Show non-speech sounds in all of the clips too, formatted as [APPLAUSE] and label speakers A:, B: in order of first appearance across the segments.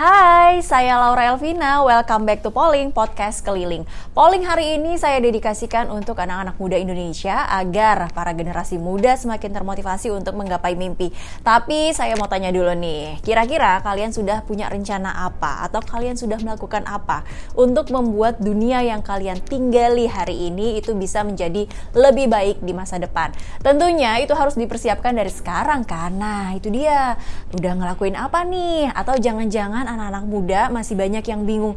A: Hi. Hai, saya Laura Elvina. Welcome back to Polling Podcast Keliling. Polling hari ini saya dedikasikan untuk anak-anak muda Indonesia agar para generasi muda semakin termotivasi untuk menggapai mimpi. Tapi saya mau tanya dulu nih, kira-kira kalian sudah punya rencana apa atau kalian sudah melakukan apa untuk membuat dunia yang kalian tinggali hari ini itu bisa menjadi lebih baik di masa depan? Tentunya itu harus dipersiapkan dari sekarang karena itu dia. Udah ngelakuin apa nih? Atau jangan-jangan anak-anak muda masih banyak yang bingung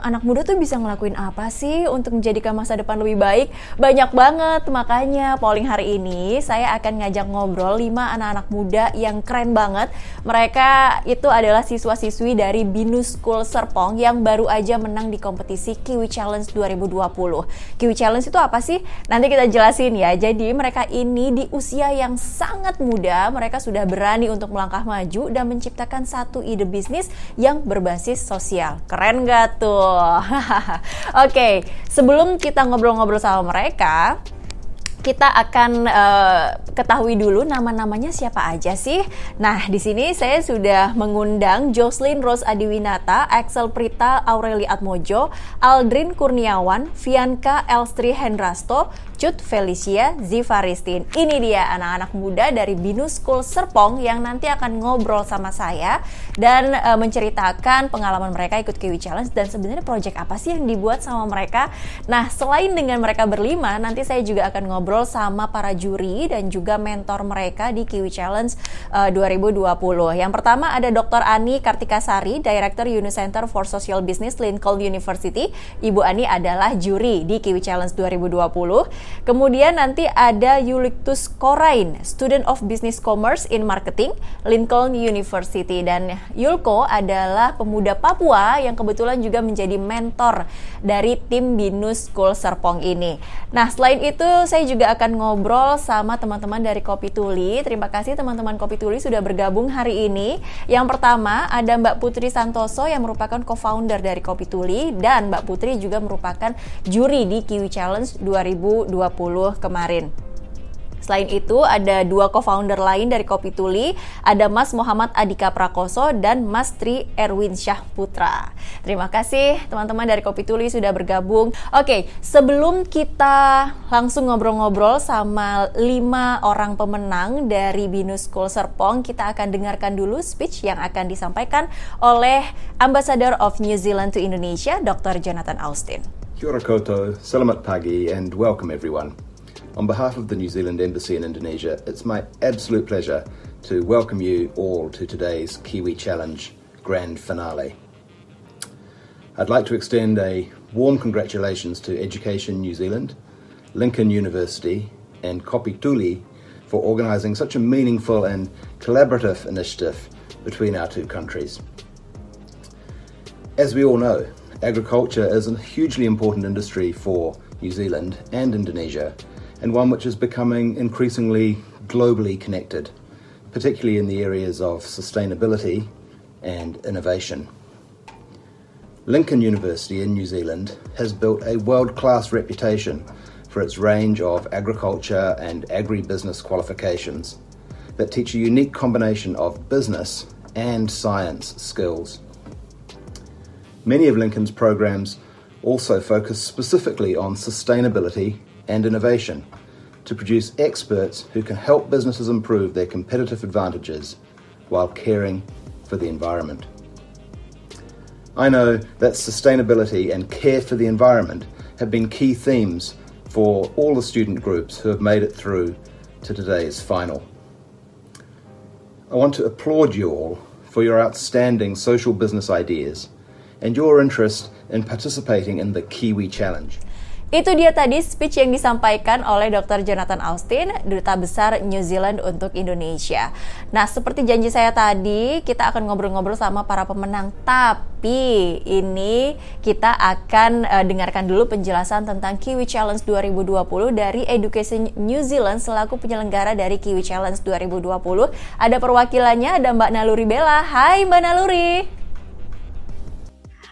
A: anak muda tuh bisa ngelakuin apa sih untuk menjadikan masa depan lebih baik? Banyak banget makanya polling hari ini saya akan ngajak ngobrol 5 anak-anak muda yang keren banget. Mereka itu adalah siswa-siswi dari Binus School Serpong yang baru aja menang di kompetisi Kiwi Challenge 2020 Kiwi Challenge itu apa sih? nanti kita jelasin ya. Jadi mereka ini di usia yang sangat muda mereka sudah berani untuk melangkah maju dan menciptakan satu ide bisnis yang berbasis sosial. Keren gak tuh? [LAUGHS] Oke, okay, sebelum kita ngobrol-ngobrol sama mereka, kita akan uh, ketahui dulu nama-namanya siapa aja sih. Nah, di sini saya sudah mengundang Jocelyn Rose Adiwinata, Axel Prita Aureli Atmojo, Aldrin Kurniawan, Fianka Elstri Hendrasto, Cut Felicia Zivaristin. Ini dia anak-anak muda dari Binus School Serpong yang nanti akan ngobrol sama saya dan uh, menceritakan pengalaman mereka ikut Kiwi Challenge dan sebenarnya project apa sih yang dibuat sama mereka. Nah, selain dengan mereka berlima, nanti saya juga akan ngobrol sama para juri dan juga mentor mereka di Kiwi Challenge uh, 2020. Yang pertama ada Dr. Ani Kartikasari, Director Unicenter for Social Business Lincoln University. Ibu Ani adalah juri di Kiwi Challenge 2020. Kemudian nanti ada Yulictus Korain, Student of Business Commerce in Marketing, Lincoln University. Dan Yulko adalah pemuda Papua yang kebetulan juga menjadi mentor dari tim Binus School Serpong ini. Nah, selain itu saya juga akan ngobrol sama teman-teman dari Kopi Tuli. Terima kasih teman-teman Kopi Tuli sudah bergabung hari ini. Yang pertama ada Mbak Putri Santoso yang merupakan co-founder dari Kopi Tuli dan Mbak Putri juga merupakan juri di Kiwi Challenge 2020 kemarin. Selain itu, ada dua co-founder lain dari Kopi Tuli, ada Mas Muhammad Adika Prakoso dan Mas Tri Erwin Syah Putra. Terima kasih teman-teman dari Kopi Tuli sudah bergabung. Oke, sebelum kita langsung ngobrol-ngobrol sama lima orang pemenang dari Binus School Serpong, kita akan dengarkan dulu speech yang akan disampaikan oleh Ambassador of New Zealand to Indonesia, Dr. Jonathan Austin.
B: Kia ora koutou, selamat pagi, and welcome everyone. On behalf of the New Zealand Embassy in Indonesia, it's my absolute pleasure to welcome you all to today's Kiwi Challenge Grand Finale. I'd like to extend a warm congratulations to Education New Zealand, Lincoln University, and Kopi Tuli for organising such a meaningful and collaborative initiative between our two countries. As we all know, agriculture is a hugely important industry for New Zealand and Indonesia, and one which is becoming increasingly globally connected, particularly in the areas of sustainability and innovation. Lincoln University in New Zealand has built a world class reputation for its range of agriculture and agribusiness qualifications that teach a unique combination of business and science skills. Many of Lincoln's programs also focus specifically on sustainability and innovation to produce experts who can help businesses improve their competitive advantages while caring for the environment. I know that sustainability and care for the environment have been key themes for all the student groups who have made it through to today's final. I want to applaud you all for your outstanding social business ideas and your interest in participating in the Kiwi Challenge.
A: Itu dia tadi speech yang disampaikan oleh Dr. Jonathan Austin, Duta Besar New Zealand untuk Indonesia. Nah, seperti janji saya tadi, kita akan ngobrol-ngobrol sama para pemenang. Tapi ini kita akan uh, dengarkan dulu penjelasan tentang Kiwi Challenge 2020 dari Education New Zealand selaku penyelenggara dari Kiwi Challenge 2020. Ada perwakilannya, ada Mbak Naluri Bella. Hai Mbak Naluri.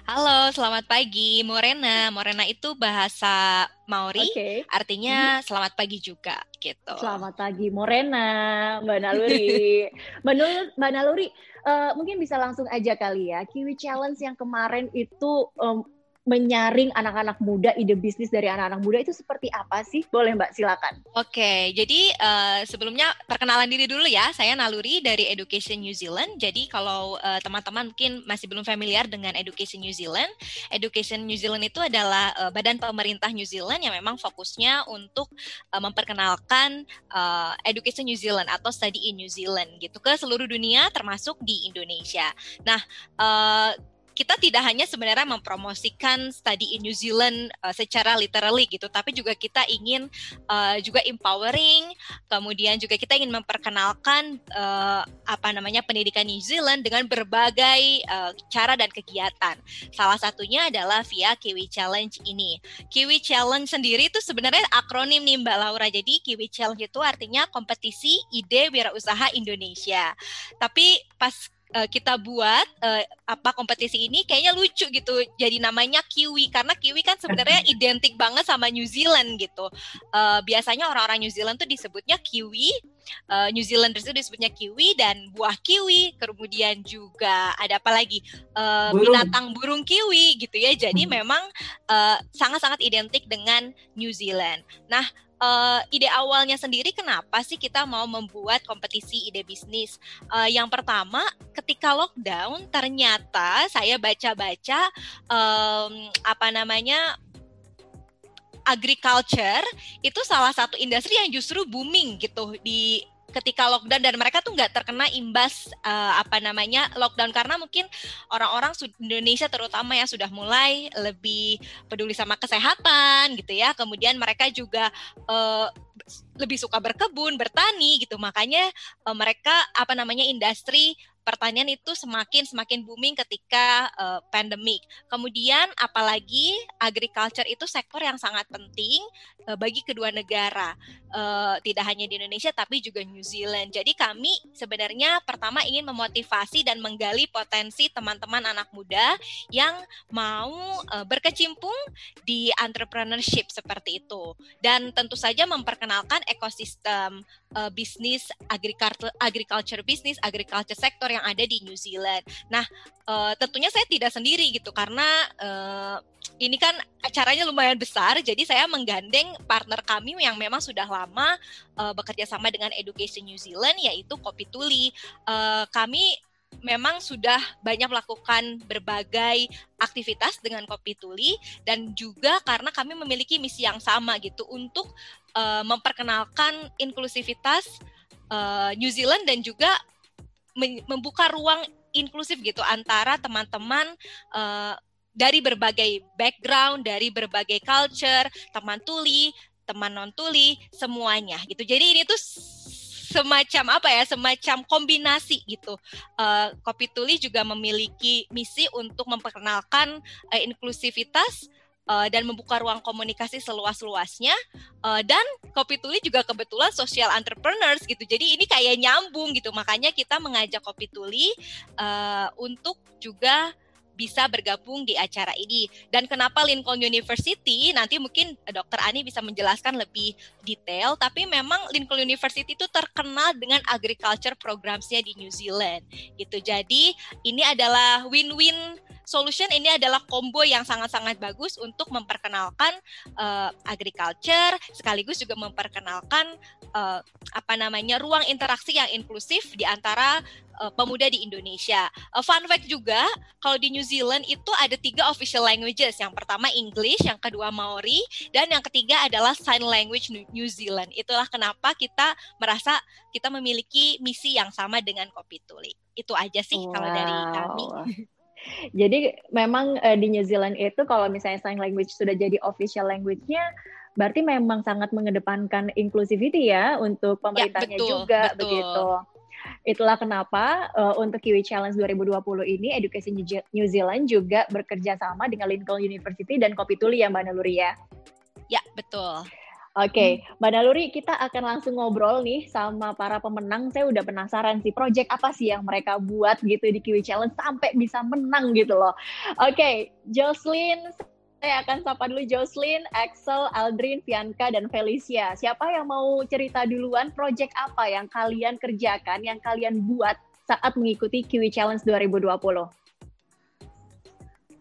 C: Halo, selamat pagi, Morena. Morena itu bahasa Maori, okay. artinya selamat pagi juga, gitu.
D: Selamat pagi, Morena, Mbak Naluri. [LAUGHS] Menurut Mbak Naluri, uh, mungkin bisa langsung aja kali ya, Kiwi Challenge yang kemarin itu um, menyaring anak-anak muda, ide bisnis dari anak-anak muda itu seperti apa sih? Boleh Mbak, silakan.
C: Oke, jadi uh, sebelumnya perkenalan diri dulu ya. Saya Naluri dari Education New Zealand. Jadi kalau uh, teman-teman mungkin masih belum familiar dengan Education New Zealand, Education New Zealand itu adalah uh, badan pemerintah New Zealand yang memang fokusnya untuk uh, memperkenalkan uh, Education New Zealand atau Study in New Zealand gitu ke seluruh dunia termasuk di Indonesia. Nah, uh, kita tidak hanya sebenarnya mempromosikan study in New Zealand uh, secara literally gitu, tapi juga kita ingin uh, juga empowering, kemudian juga kita ingin memperkenalkan uh, apa namanya pendidikan New Zealand dengan berbagai uh, cara dan kegiatan. Salah satunya adalah via Kiwi Challenge ini. Kiwi Challenge sendiri itu sebenarnya akronim nih Mbak Laura. Jadi Kiwi Challenge itu artinya kompetisi ide wirausaha Indonesia. Tapi pas uh, kita buat uh, apa kompetisi ini kayaknya lucu gitu. Jadi namanya Kiwi karena Kiwi kan sebenarnya [LAUGHS] identik banget sama New Zealand gitu. Uh, biasanya orang-orang New Zealand tuh disebutnya Kiwi uh, New Zealanders itu disebutnya Kiwi dan buah Kiwi. Kemudian juga ada apa lagi? Uh, burung. binatang burung Kiwi gitu ya. Jadi hmm. [LAUGHS] memang sangat-sangat uh, identik dengan New Zealand. Nah uh, ide awalnya sendiri kenapa sih kita mau membuat kompetisi ide bisnis? Uh, yang pertama, ketika lockdown ternyata saya baca-baca um, apa namanya agriculture itu salah satu industri yang justru booming gitu di ketika lockdown dan mereka tuh nggak terkena imbas uh, apa namanya lockdown. Karena mungkin orang-orang Indonesia terutama ya sudah mulai lebih peduli sama kesehatan gitu ya. Kemudian mereka juga uh, lebih suka berkebun bertani gitu. Makanya uh, mereka apa namanya industri pertanian itu semakin semakin booming ketika uh, pandemik. Kemudian apalagi agriculture itu sektor yang sangat penting uh, bagi kedua negara, uh, tidak hanya di Indonesia tapi juga New Zealand. Jadi kami sebenarnya pertama ingin memotivasi dan menggali potensi teman-teman anak muda yang mau uh, berkecimpung di entrepreneurship seperti itu dan tentu saja memperkenalkan ekosistem uh, bisnis agriculture agriculture bisnis agriculture sektor yang ada di New Zealand. Nah, uh, tentunya saya tidak sendiri gitu karena uh, ini kan acaranya lumayan besar, jadi saya menggandeng partner kami yang memang sudah lama uh, bekerja sama dengan Education New Zealand, yaitu Kopi Tuli. Uh, kami memang sudah banyak melakukan berbagai aktivitas dengan Kopi Tuli dan juga karena kami memiliki misi yang sama gitu untuk uh, memperkenalkan inklusivitas uh, New Zealand dan juga membuka ruang inklusif gitu antara teman-teman uh, dari berbagai background, dari berbagai culture, teman tuli, teman non tuli, semuanya gitu. Jadi ini tuh semacam apa ya, semacam kombinasi gitu. Uh, Kopi Tuli juga memiliki misi untuk memperkenalkan uh, inklusivitas uh, dan membuka ruang komunikasi seluas-luasnya. Uh, dan Kopi Tuli juga kebetulan social entrepreneurs gitu. Jadi ini kayak nyambung gitu. Makanya kita mengajak Kopi Tuli uh, untuk juga bisa bergabung di acara ini. Dan kenapa Lincoln University? Nanti mungkin Dr. Ani bisa menjelaskan lebih detail. Tapi memang Lincoln University itu terkenal dengan agriculture programsnya di New Zealand. Gitu. Jadi ini adalah win-win solution ini adalah combo yang sangat-sangat bagus untuk memperkenalkan uh, agriculture sekaligus juga memperkenalkan uh, apa namanya ruang interaksi yang inklusif di antara uh, pemuda di Indonesia. Uh, fun fact juga, kalau di New Zealand itu ada tiga official languages. Yang pertama English, yang kedua Maori, dan yang ketiga adalah sign language New Zealand. Itulah kenapa kita merasa kita memiliki misi yang sama dengan Kopi Tuli. Itu aja sih wow. kalau dari kami. [LAUGHS]
D: Jadi memang uh, di New Zealand itu kalau misalnya sign language sudah jadi official language-nya, berarti memang sangat mengedepankan inclusivity ya untuk ya, pemerintahnya ya, betul, juga betul. begitu. Itulah kenapa uh, untuk Kiwi Challenge 2020 ini Education New Zealand juga bekerja sama dengan Lincoln University dan Kopi Tuli ya Mbak Naluri ya.
C: Ya, betul.
D: Oke, okay. Hmm. Mbak Naluri, kita akan langsung ngobrol nih sama para pemenang. Saya udah penasaran sih, project apa sih yang mereka buat gitu di Kiwi Challenge sampai bisa menang gitu loh. Oke, okay. Jocelyn, saya akan sapa dulu Jocelyn, Axel, Aldrin, Bianca, dan Felicia. Siapa yang mau cerita duluan project apa yang kalian kerjakan, yang kalian buat saat mengikuti Kiwi Challenge 2020?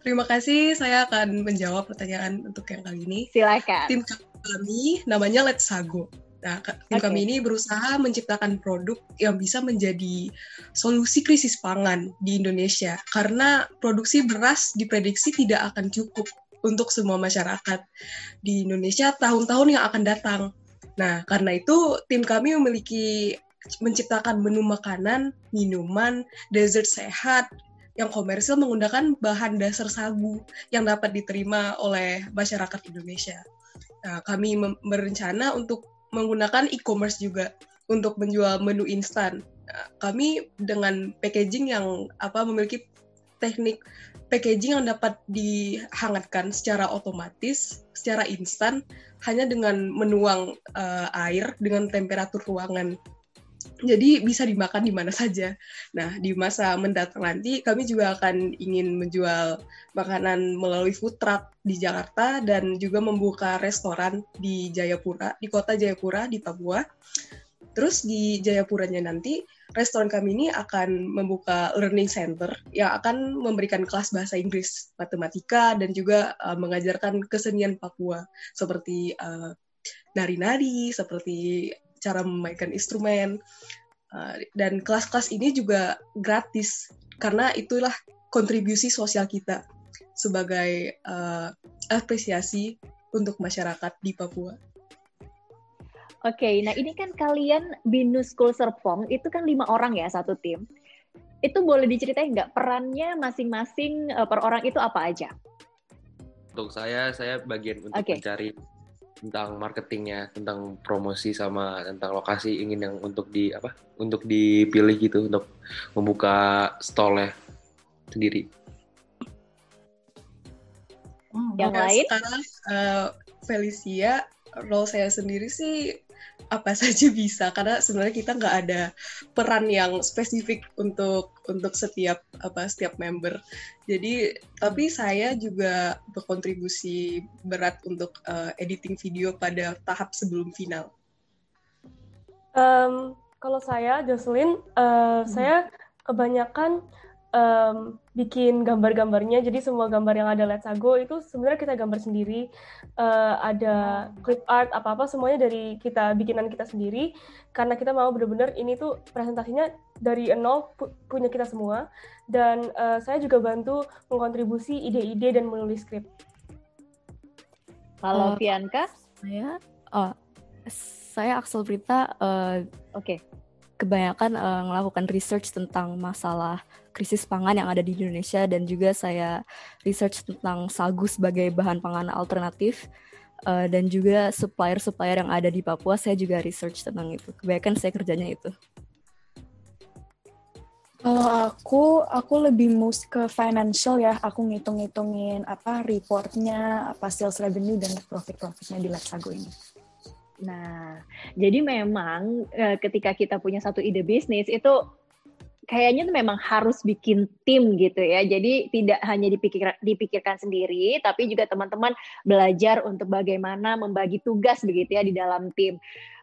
E: Terima kasih, saya akan menjawab pertanyaan untuk yang kali ini.
D: Silakan.
E: Tim kami namanya Let's Sago. Nah, tim okay. kami ini berusaha menciptakan produk yang bisa menjadi solusi krisis pangan di Indonesia karena produksi beras diprediksi tidak akan cukup untuk semua masyarakat di Indonesia tahun-tahun yang akan datang. Nah, karena itu tim kami memiliki menciptakan menu makanan, minuman, dessert sehat, yang komersil menggunakan bahan dasar sagu yang dapat diterima oleh masyarakat Indonesia. Nah, kami berencana untuk menggunakan e-commerce juga untuk menjual menu instan. Nah, kami dengan packaging yang apa memiliki teknik packaging yang dapat dihangatkan secara otomatis, secara instan, hanya dengan menuang uh, air dengan temperatur ruangan jadi bisa dimakan di mana saja. Nah, di masa mendatang nanti kami juga akan ingin menjual makanan melalui food truck di Jakarta dan juga membuka restoran di Jayapura, di kota Jayapura di Papua. Terus di Jayapuranya nanti restoran kami ini akan membuka learning center yang akan memberikan kelas bahasa Inggris, matematika dan juga uh, mengajarkan kesenian Papua seperti uh, nari-nari, seperti cara memainkan instrumen uh, dan kelas-kelas ini juga gratis karena itulah kontribusi sosial kita sebagai uh, apresiasi untuk masyarakat di Papua.
D: Oke, okay, nah ini kan kalian Binus School Serpong itu kan lima orang ya satu tim. Itu boleh diceritain nggak perannya masing-masing uh, per orang itu apa aja?
F: Untuk saya, saya bagian untuk okay. mencari tentang marketingnya, tentang promosi sama tentang lokasi ingin yang untuk di apa? Untuk dipilih gitu untuk membuka stolnya sendiri.
E: Hmm, yang lain? Sekarang uh, Felicia, role saya sendiri sih apa saja bisa karena sebenarnya kita nggak ada peran yang spesifik untuk untuk setiap apa setiap member jadi tapi saya juga berkontribusi berat untuk uh, editing video pada tahap sebelum final
G: um, kalau saya Jocelyn uh, hmm. saya kebanyakan um, bikin gambar-gambarnya. Jadi semua gambar yang ada Let's Go itu sebenarnya kita gambar sendiri. Uh, ada clip art apa-apa semuanya dari kita bikinan kita sendiri. Karena kita mau benar-benar ini tuh presentasinya dari nol pu punya kita semua. Dan uh, saya juga bantu mengkontribusi ide-ide dan menulis skrip.
D: Kalau uh, Fianka?
H: Saya, oh, saya Axel Prita. Uh, Oke. Okay kebanyakan uh, melakukan research tentang masalah krisis pangan yang ada di Indonesia dan juga saya research tentang sagu sebagai bahan pangan alternatif uh, dan juga supplier-supplier yang ada di Papua saya juga research tentang itu. Kebanyakan saya kerjanya itu.
I: Kalau aku, aku lebih mus ke financial ya. Aku ngitung-ngitungin apa reportnya, apa sales revenue dan profit-profitnya di Letsago ini.
D: Nah, jadi memang uh, ketika kita punya satu ide bisnis itu kayaknya tuh memang harus bikin tim gitu ya. Jadi tidak hanya dipikir, dipikirkan sendiri, tapi juga teman-teman belajar untuk bagaimana membagi tugas begitu ya di dalam tim.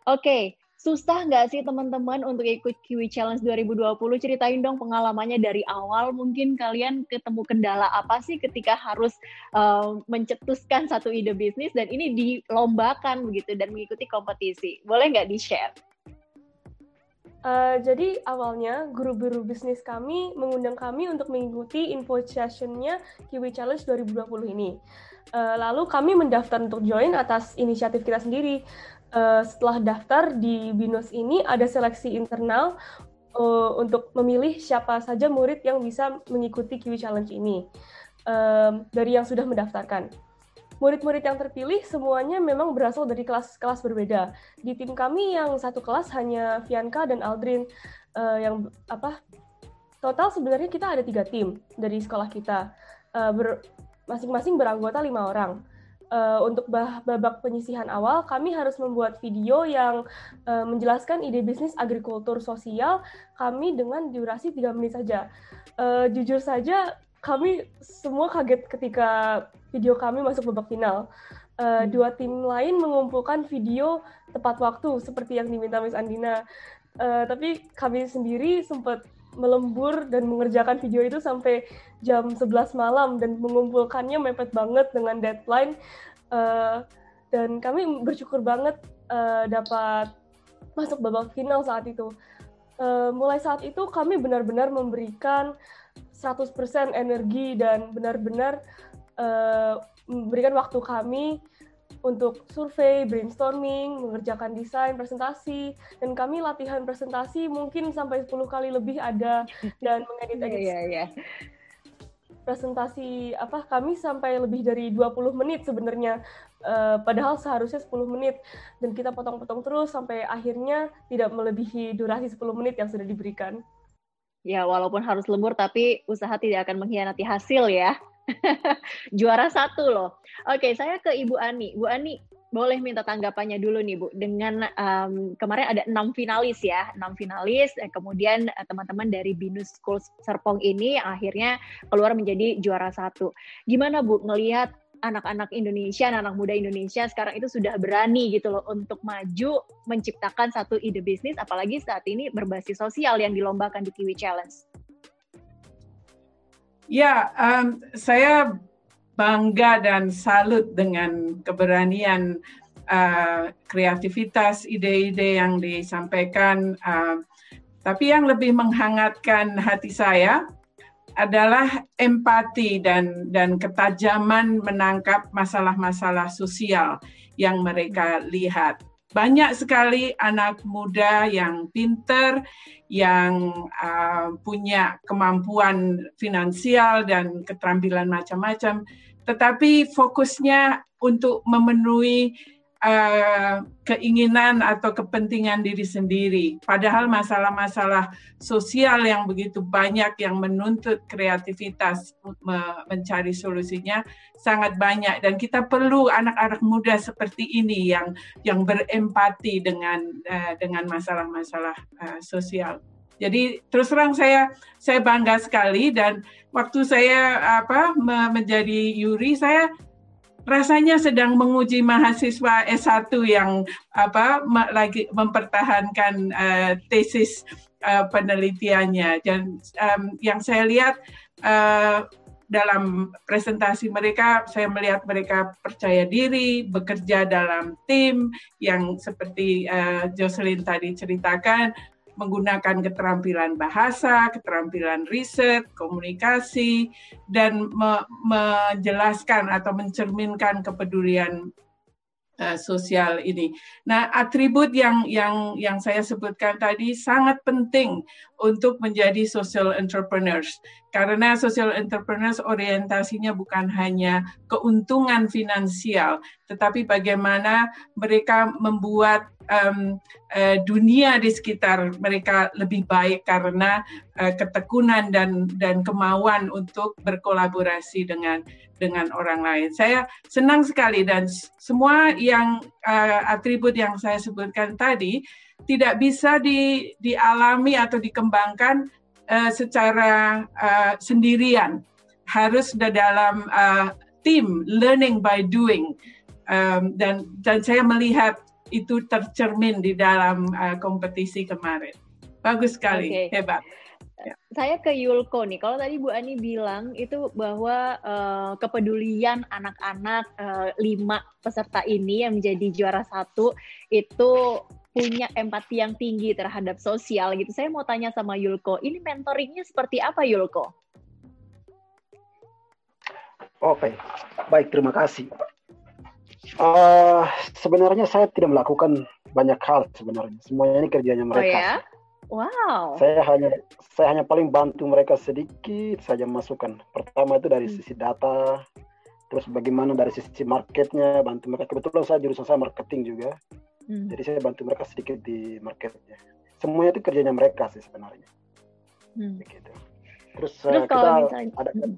D: Oke, Susah nggak sih teman-teman untuk ikut Kiwi Challenge 2020? Ceritain dong pengalamannya dari awal. Mungkin kalian ketemu kendala apa sih ketika harus uh, mencetuskan satu ide bisnis dan ini dilombakan begitu dan mengikuti kompetisi. Boleh nggak di-share?
G: Uh, jadi awalnya guru-guru bisnis kami mengundang kami untuk mengikuti info sessionnya Kiwi Challenge 2020 ini. Uh, lalu kami mendaftar untuk join atas inisiatif kita sendiri uh, setelah daftar di BINUS ini ada seleksi internal uh, untuk memilih siapa saja murid yang bisa mengikuti Kiwi Challenge ini um, dari yang sudah mendaftarkan. Murid-murid yang terpilih semuanya memang berasal dari kelas-kelas berbeda. Di tim kami yang satu kelas hanya Fianka dan Aldrin uh, yang apa? Total sebenarnya kita ada tiga tim dari sekolah kita, uh, ber, masing-masing beranggota lima orang. uh, untuk babak penyisihan awal, kami harus membuat video yang uh, menjelaskan ide bisnis agrikultur sosial kami dengan durasi 3 menit saja. Uh, jujur saja, kami semua kaget ketika video kami masuk babak final. Uh, dua tim lain mengumpulkan video tepat waktu seperti yang diminta Miss Andina. Uh, tapi kami sendiri sempat melembur dan mengerjakan video itu sampai jam 11 malam dan mengumpulkannya mepet banget dengan deadline uh, dan kami bersyukur banget uh, dapat masuk babak final saat itu. Uh, mulai saat itu kami benar-benar memberikan 100% energi dan benar-benar uh, memberikan waktu kami untuk survei, brainstorming, mengerjakan desain, presentasi, dan kami latihan presentasi mungkin sampai 10 kali lebih ada dan mengedit-edit.
D: yeah, yeah, yeah.
G: Presentasi apa kami sampai lebih dari 20 menit sebenarnya. Uh, padahal seharusnya 10 menit dan kita potong-potong terus sampai akhirnya tidak melebihi durasi 10 menit yang sudah diberikan.
D: Ya, walaupun harus lembur tapi usaha tidak akan mengkhianati hasil ya. [LAUGHS] Juara satu loh. Oke, saya ke Ibu Ani. Bu Ani, boleh minta tanggapannya dulu nih Bu. Dengan um, kemarin ada enam finalis ya, enam finalis. Eh, kemudian uh, teman-teman dari Binus School Serpong ini akhirnya keluar menjadi juara satu. Gimana Bu ngelihat anak-anak Indonesia, anak-anak muda Indonesia sekarang itu sudah berani gitu loh untuk maju menciptakan satu ide bisnis, apalagi saat ini berbasis sosial yang dilombakan di Kiwi Challenge.
J: Ya, um, saya bangga dan salut dengan keberanian uh, kreativitas ide-ide yang disampaikan. Uh, tapi yang lebih menghangatkan hati saya adalah empati dan dan ketajaman menangkap masalah-masalah sosial yang mereka lihat banyak sekali anak muda yang pinter, yang uh, punya kemampuan finansial dan keterampilan macam-macam, tetapi fokusnya untuk memenuhi uh, keinginan atau kepentingan diri sendiri. Padahal masalah-masalah sosial yang begitu banyak yang menuntut kreativitas mencari solusinya sangat banyak dan kita perlu anak-anak muda seperti ini yang yang berempati dengan uh, dengan masalah-masalah uh, sosial. Jadi terus terang saya saya bangga sekali dan waktu saya apa menjadi Yuri saya rasanya sedang menguji mahasiswa S1 yang apa lagi mempertahankan uh, tesis uh, penelitiannya. Dan um, yang saya lihat uh, dalam presentasi mereka saya melihat mereka percaya diri bekerja dalam tim yang seperti uh, Jocelyn tadi ceritakan menggunakan keterampilan bahasa, keterampilan riset, komunikasi, dan me menjelaskan atau mencerminkan kepedulian uh, sosial ini. Nah, atribut yang yang yang saya sebutkan tadi sangat penting untuk menjadi social entrepreneurs karena social entrepreneurs orientasinya bukan hanya keuntungan finansial, tetapi bagaimana mereka membuat um, uh, dunia di sekitar mereka lebih baik karena uh, ketekunan dan dan kemauan untuk berkolaborasi dengan dengan orang lain. Saya senang sekali dan semua yang uh, atribut yang saya sebutkan tadi tidak bisa di, dialami atau dikembangkan uh, secara uh, sendirian, harus di dalam uh, tim learning by doing um, dan dan saya melihat itu tercermin di dalam uh, kompetisi kemarin. Bagus sekali, okay. hebat.
D: Ya. Saya ke Yulko nih. Kalau tadi Bu Ani bilang itu bahwa uh, kepedulian anak-anak uh, lima peserta ini yang menjadi juara satu itu punya empati yang tinggi terhadap sosial gitu. Saya mau tanya sama Yulko, ini mentoringnya seperti apa Yulko?
K: Oke, baik terima kasih. Uh, sebenarnya saya tidak melakukan banyak hal sebenarnya. Semuanya ini kerjanya mereka. Oh ya?
D: Wow.
K: Saya hanya saya hanya paling bantu mereka sedikit saja masukan. Pertama itu dari hmm. sisi data, terus bagaimana dari sisi marketnya, bantu mereka. Kebetulan saya jurusan saya marketing juga. Hmm. Jadi saya bantu mereka sedikit di marketnya. Semuanya itu kerjanya mereka sih sebenarnya. Hmm. Begitu. Terus, Terus uh, kita misalnya, ada hmm.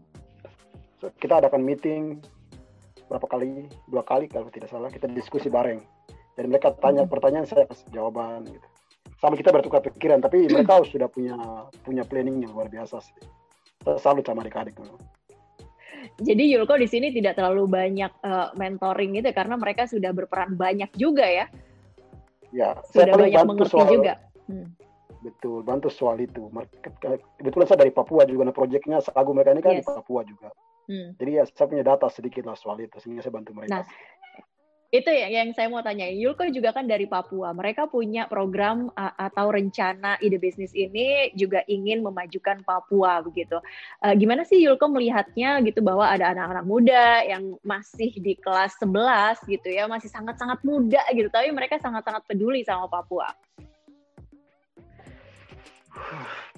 K: kita adakan meeting berapa kali dua kali kalau tidak salah kita diskusi bareng jadi mereka tanya pertanyaan saya kasih jawaban gitu sama kita bertukar pikiran tapi [CLEARS THROAT] mereka sudah punya punya planning yang luar biasa sih saya salut sama adik-adik
D: jadi Yulko di sini tidak terlalu banyak uh, mentoring gitu ya, karena mereka sudah berperan banyak juga ya
K: ya
D: sudah saya banyak mengerti soal, juga
K: hmm. betul bantu soal itu kebetulan saya dari Papua juga nah proyeknya Sagu mereka ini kan yes. di Papua juga Hmm. Jadi ya saya punya data sedikit lah soal itu sehingga saya bantu mereka.
D: Nah, itu ya yang saya mau tanya. Yulko juga kan dari Papua. Mereka punya program uh, atau rencana ide bisnis ini juga ingin memajukan Papua begitu. Uh, gimana sih Yulko melihatnya gitu bahwa ada anak-anak muda yang masih di kelas 11 gitu ya, masih sangat-sangat muda gitu, tapi mereka sangat-sangat peduli sama Papua.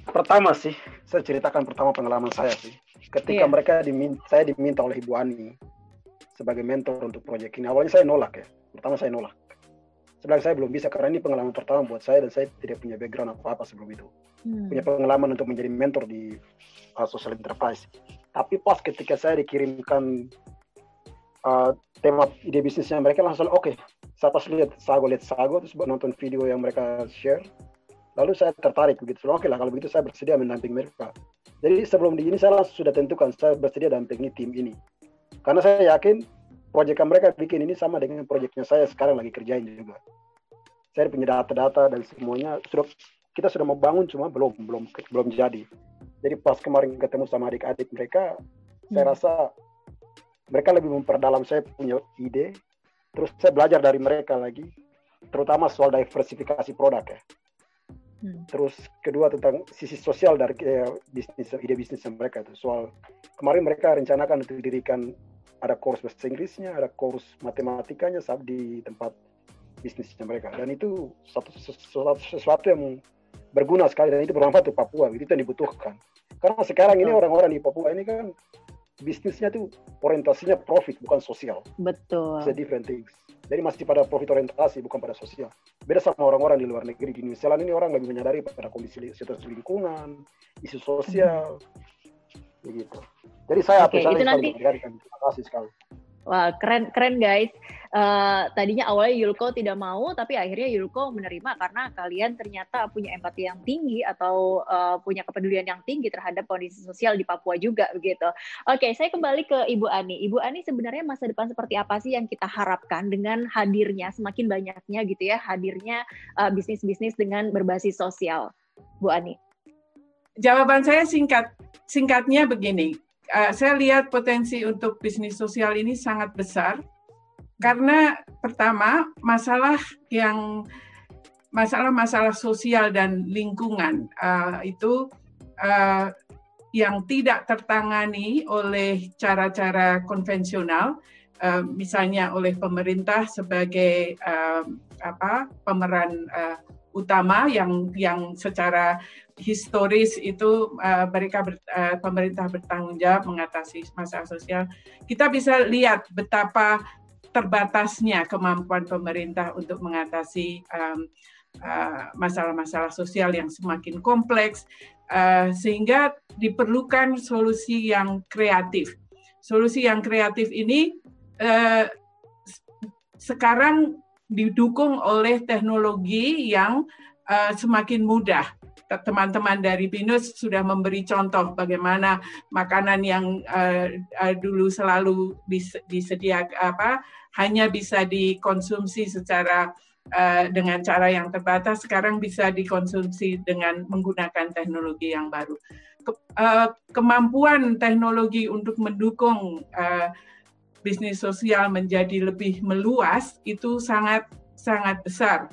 K: Pertama sih, saya ceritakan pertama pengalaman saya sih ketika yeah. mereka diminta, saya diminta oleh Ibu Ani sebagai mentor untuk proyek ini. Awalnya saya nolak ya. Pertama saya nolak. Sebenarnya saya belum bisa karena ini pengalaman pertama buat saya dan saya tidak punya background apa-apa sebelum itu. Hmm. Punya pengalaman untuk menjadi mentor di uh, social enterprise. Tapi pas ketika saya dikirimkan uh, tema ide bisnisnya mereka langsung oke. Okay, saya pas lihat Sago lihat Sago terus nonton video yang mereka share. Lalu saya tertarik begitu. Oke okay lah kalau begitu saya bersedia mendamping mereka. Jadi sebelum di ini saya langsung sudah tentukan saya bersedia dampingi tim ini. Karena saya yakin proyek mereka bikin ini sama dengan proyeknya saya sekarang lagi kerjain juga. Saya punya data-data dan semuanya sudah kita sudah mau bangun cuma belum belum belum jadi. Jadi pas kemarin ketemu sama adik-adik mereka, hmm. saya rasa mereka lebih memperdalam saya punya ide. Terus saya belajar dari mereka lagi, terutama soal diversifikasi produk ya. Hmm. Terus kedua tentang sisi sosial dari eh, bisnis ide bisnis mereka itu. Soal kemarin mereka rencanakan untuk didirikan ada course bahasa Inggrisnya, ada course matematikanya saat di tempat bisnisnya mereka. Dan itu satu sesuatu, sesuatu yang berguna sekali. Dan itu bermanfaat untuk Papua. Itu yang dibutuhkan. Karena sekarang ini orang-orang di Papua ini kan bisnisnya tuh orientasinya profit bukan sosial.
D: Betul.
K: It's a different things. Jadi masih pada profit orientasi bukan pada sosial. Beda sama orang-orang di luar negeri. Di New Zealand ini orang lebih menyadari pada kondisi situasi lingkungan isu sosial. Hmm. begitu. Jadi saya
D: okay, itu nanti terima kasih sekali Wah, keren keren guys. Uh, tadinya awalnya Yulko tidak mau, tapi akhirnya Yulko menerima karena kalian ternyata punya empati yang tinggi atau uh, punya kepedulian yang tinggi terhadap kondisi sosial di Papua juga begitu. Oke, okay, saya kembali ke Ibu Ani. Ibu Ani sebenarnya masa depan seperti apa sih yang kita harapkan dengan hadirnya semakin banyaknya gitu ya hadirnya uh, bisnis-bisnis dengan berbasis sosial, Bu Ani?
J: Jawaban saya singkat, singkatnya begini uh, saya lihat potensi untuk bisnis sosial ini sangat besar. Karena pertama masalah yang masalah-masalah sosial dan lingkungan uh, itu uh, yang tidak tertangani oleh cara-cara konvensional, uh, misalnya oleh pemerintah sebagai uh, apa pemeran uh, utama yang yang secara historis itu uh, mereka ber, uh, pemerintah bertanggung jawab mengatasi masalah sosial. Kita bisa lihat betapa terbatasnya kemampuan pemerintah untuk mengatasi masalah-masalah um, uh, sosial yang semakin kompleks, uh, sehingga diperlukan solusi yang kreatif. Solusi yang kreatif ini uh, sekarang didukung oleh teknologi yang uh, semakin mudah teman-teman dari BINUS sudah memberi contoh bagaimana makanan yang uh, uh, dulu selalu disediakan apa hanya bisa dikonsumsi secara uh, dengan cara yang terbatas sekarang bisa dikonsumsi dengan menggunakan teknologi yang baru. Ke, uh, kemampuan teknologi untuk mendukung uh, bisnis sosial menjadi lebih meluas itu sangat sangat besar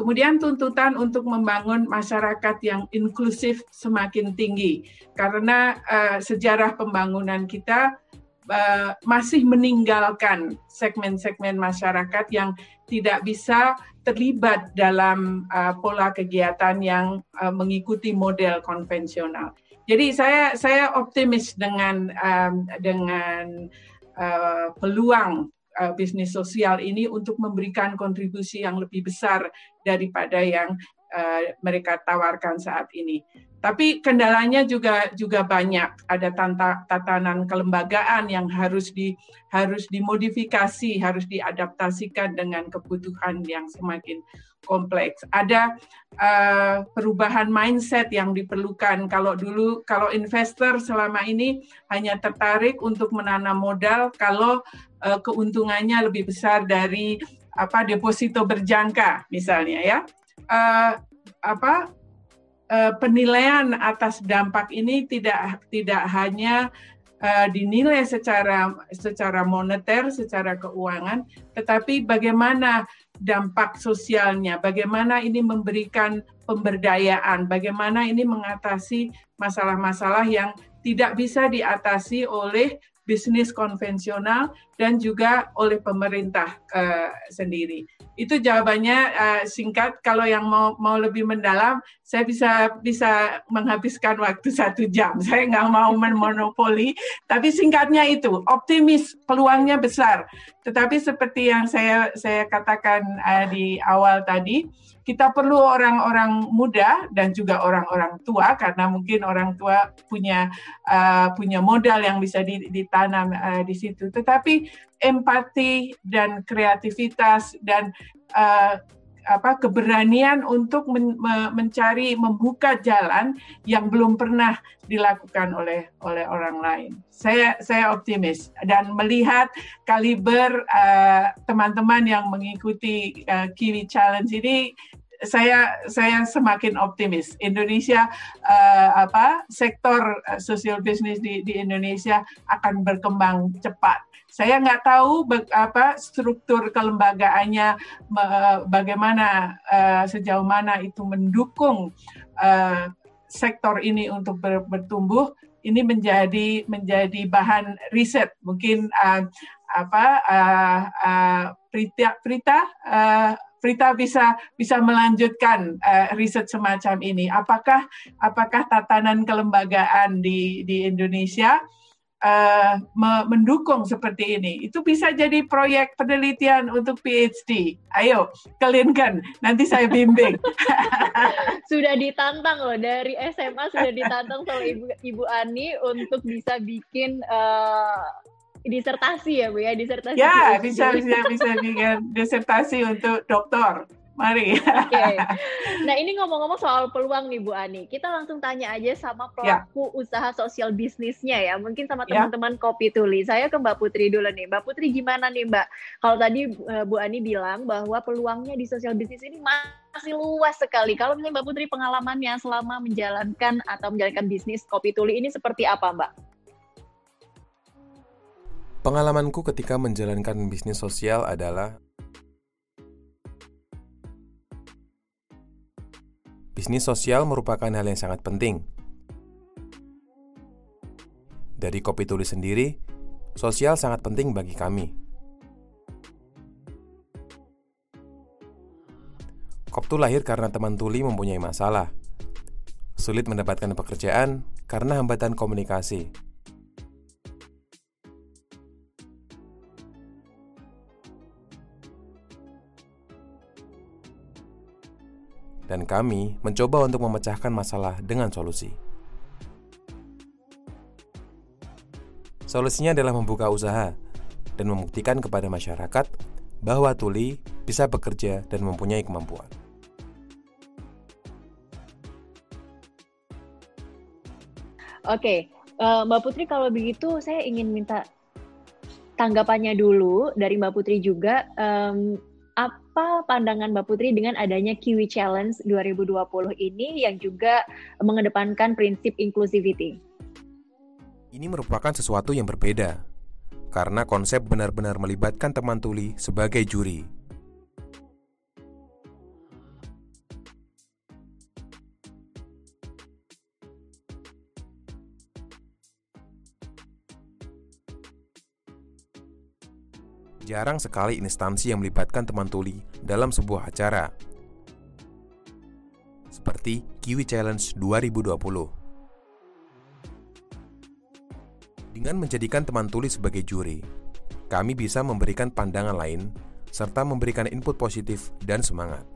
J: Kemudian tuntutan untuk membangun masyarakat yang inklusif semakin tinggi karena uh, sejarah pembangunan kita uh, masih meninggalkan segmen-segmen masyarakat yang tidak bisa terlibat dalam uh, pola kegiatan yang uh, mengikuti model konvensional. Jadi saya saya optimis dengan um, dengan uh, peluang uh, bisnis sosial ini untuk memberikan kontribusi yang lebih besar daripada yang uh, mereka tawarkan saat ini. Tapi kendalanya juga juga banyak. Ada tanta, tatanan kelembagaan yang harus di harus dimodifikasi, harus diadaptasikan dengan kebutuhan yang semakin kompleks. Ada uh, perubahan mindset yang diperlukan. Kalau dulu kalau investor selama ini hanya tertarik untuk menanam modal kalau uh, keuntungannya lebih besar dari apa deposito berjangka misalnya ya. Uh, apa uh, penilaian atas dampak ini tidak tidak hanya uh, dinilai secara secara moneter, secara keuangan, tetapi bagaimana dampak sosialnya, bagaimana ini memberikan pemberdayaan, bagaimana ini mengatasi masalah-masalah yang tidak bisa diatasi oleh bisnis konvensional dan juga oleh pemerintah uh, sendiri. Itu jawabannya uh, singkat. Kalau yang mau mau lebih mendalam, saya bisa bisa menghabiskan waktu [LAUGHS] satu jam. Saya nggak mau memonopoli, tapi singkatnya itu optimis, peluangnya besar. Tetapi seperti yang saya saya katakan uh, di awal tadi, kita perlu orang-orang muda dan juga orang-orang tua karena mungkin orang tua punya uh, punya modal yang bisa ditanam uh, di situ. Tetapi empati dan kreativitas dan uh, apa keberanian untuk men, me, mencari membuka jalan yang belum pernah dilakukan oleh oleh orang lain. Saya saya optimis dan melihat kaliber teman-teman uh, yang mengikuti uh, Kiwi Challenge ini saya saya semakin optimis Indonesia uh, apa sektor uh, sosial bisnis di, di Indonesia akan berkembang cepat. Saya nggak tahu apa struktur kelembagaannya bagaimana uh, sejauh mana itu mendukung sektor ini untuk ber, bertumbuh. Ini menjadi menjadi bahan riset mungkin uh, apa uh, uh, Prita Prita Frita bisa bisa melanjutkan uh, riset semacam ini. Apakah apakah tatanan kelembagaan di di Indonesia uh, mendukung seperti ini? Itu bisa jadi proyek penelitian untuk PhD. Ayo, kelinkan. Nanti saya bimbing. [LAUGHS]
D: sudah ditantang loh dari SMA sudah ditantang sama Ibu Ibu Ani untuk bisa bikin uh, disertasi ya Bu ya, disertasi.
J: Ya, bisa bisa bisa bikin disertasi untuk dokter. Mari. Oke. Okay.
D: Nah ini ngomong-ngomong soal peluang nih Bu Ani, kita langsung tanya aja sama ya. pelaku ya. usaha sosial bisnisnya ya, mungkin sama ya. teman-teman ya. kopi tuli. Saya ke Mbak Putri dulu nih. Mbak Putri gimana nih Mbak? Kalau tadi eh, Bu Ani bilang bahwa peluangnya di sosial bisnis ini masih luas sekali. Kalau misalnya Mbak Putri pengalamannya selama menjalankan atau menjalankan bisnis kopi tuli ini seperti apa Mbak?
L: Pengalamanku ketika menjalankan bisnis sosial adalah Bisnis sosial merupakan hal yang sangat penting. Dari Kopi Tuli sendiri, sosial sangat penting bagi kami. Koptu lahir karena teman Tuli mempunyai masalah. Sulit mendapatkan pekerjaan karena hambatan komunikasi. Dan kami mencoba untuk memecahkan masalah dengan solusi. Solusinya adalah membuka usaha dan membuktikan kepada masyarakat bahwa Tuli bisa bekerja dan mempunyai kemampuan.
D: Oke, uh, Mbak Putri kalau begitu saya ingin minta tanggapannya dulu dari Mbak Putri juga. Um, apa pandangan Mbak Putri dengan adanya Kiwi Challenge 2020 ini yang juga mengedepankan prinsip inclusivity?
L: Ini merupakan sesuatu yang berbeda, karena konsep benar-benar melibatkan teman tuli sebagai juri. Jarang sekali instansi yang melibatkan teman tuli dalam sebuah acara. Seperti Kiwi Challenge 2020. Dengan menjadikan teman tuli sebagai juri, kami bisa memberikan pandangan lain serta memberikan input positif dan semangat.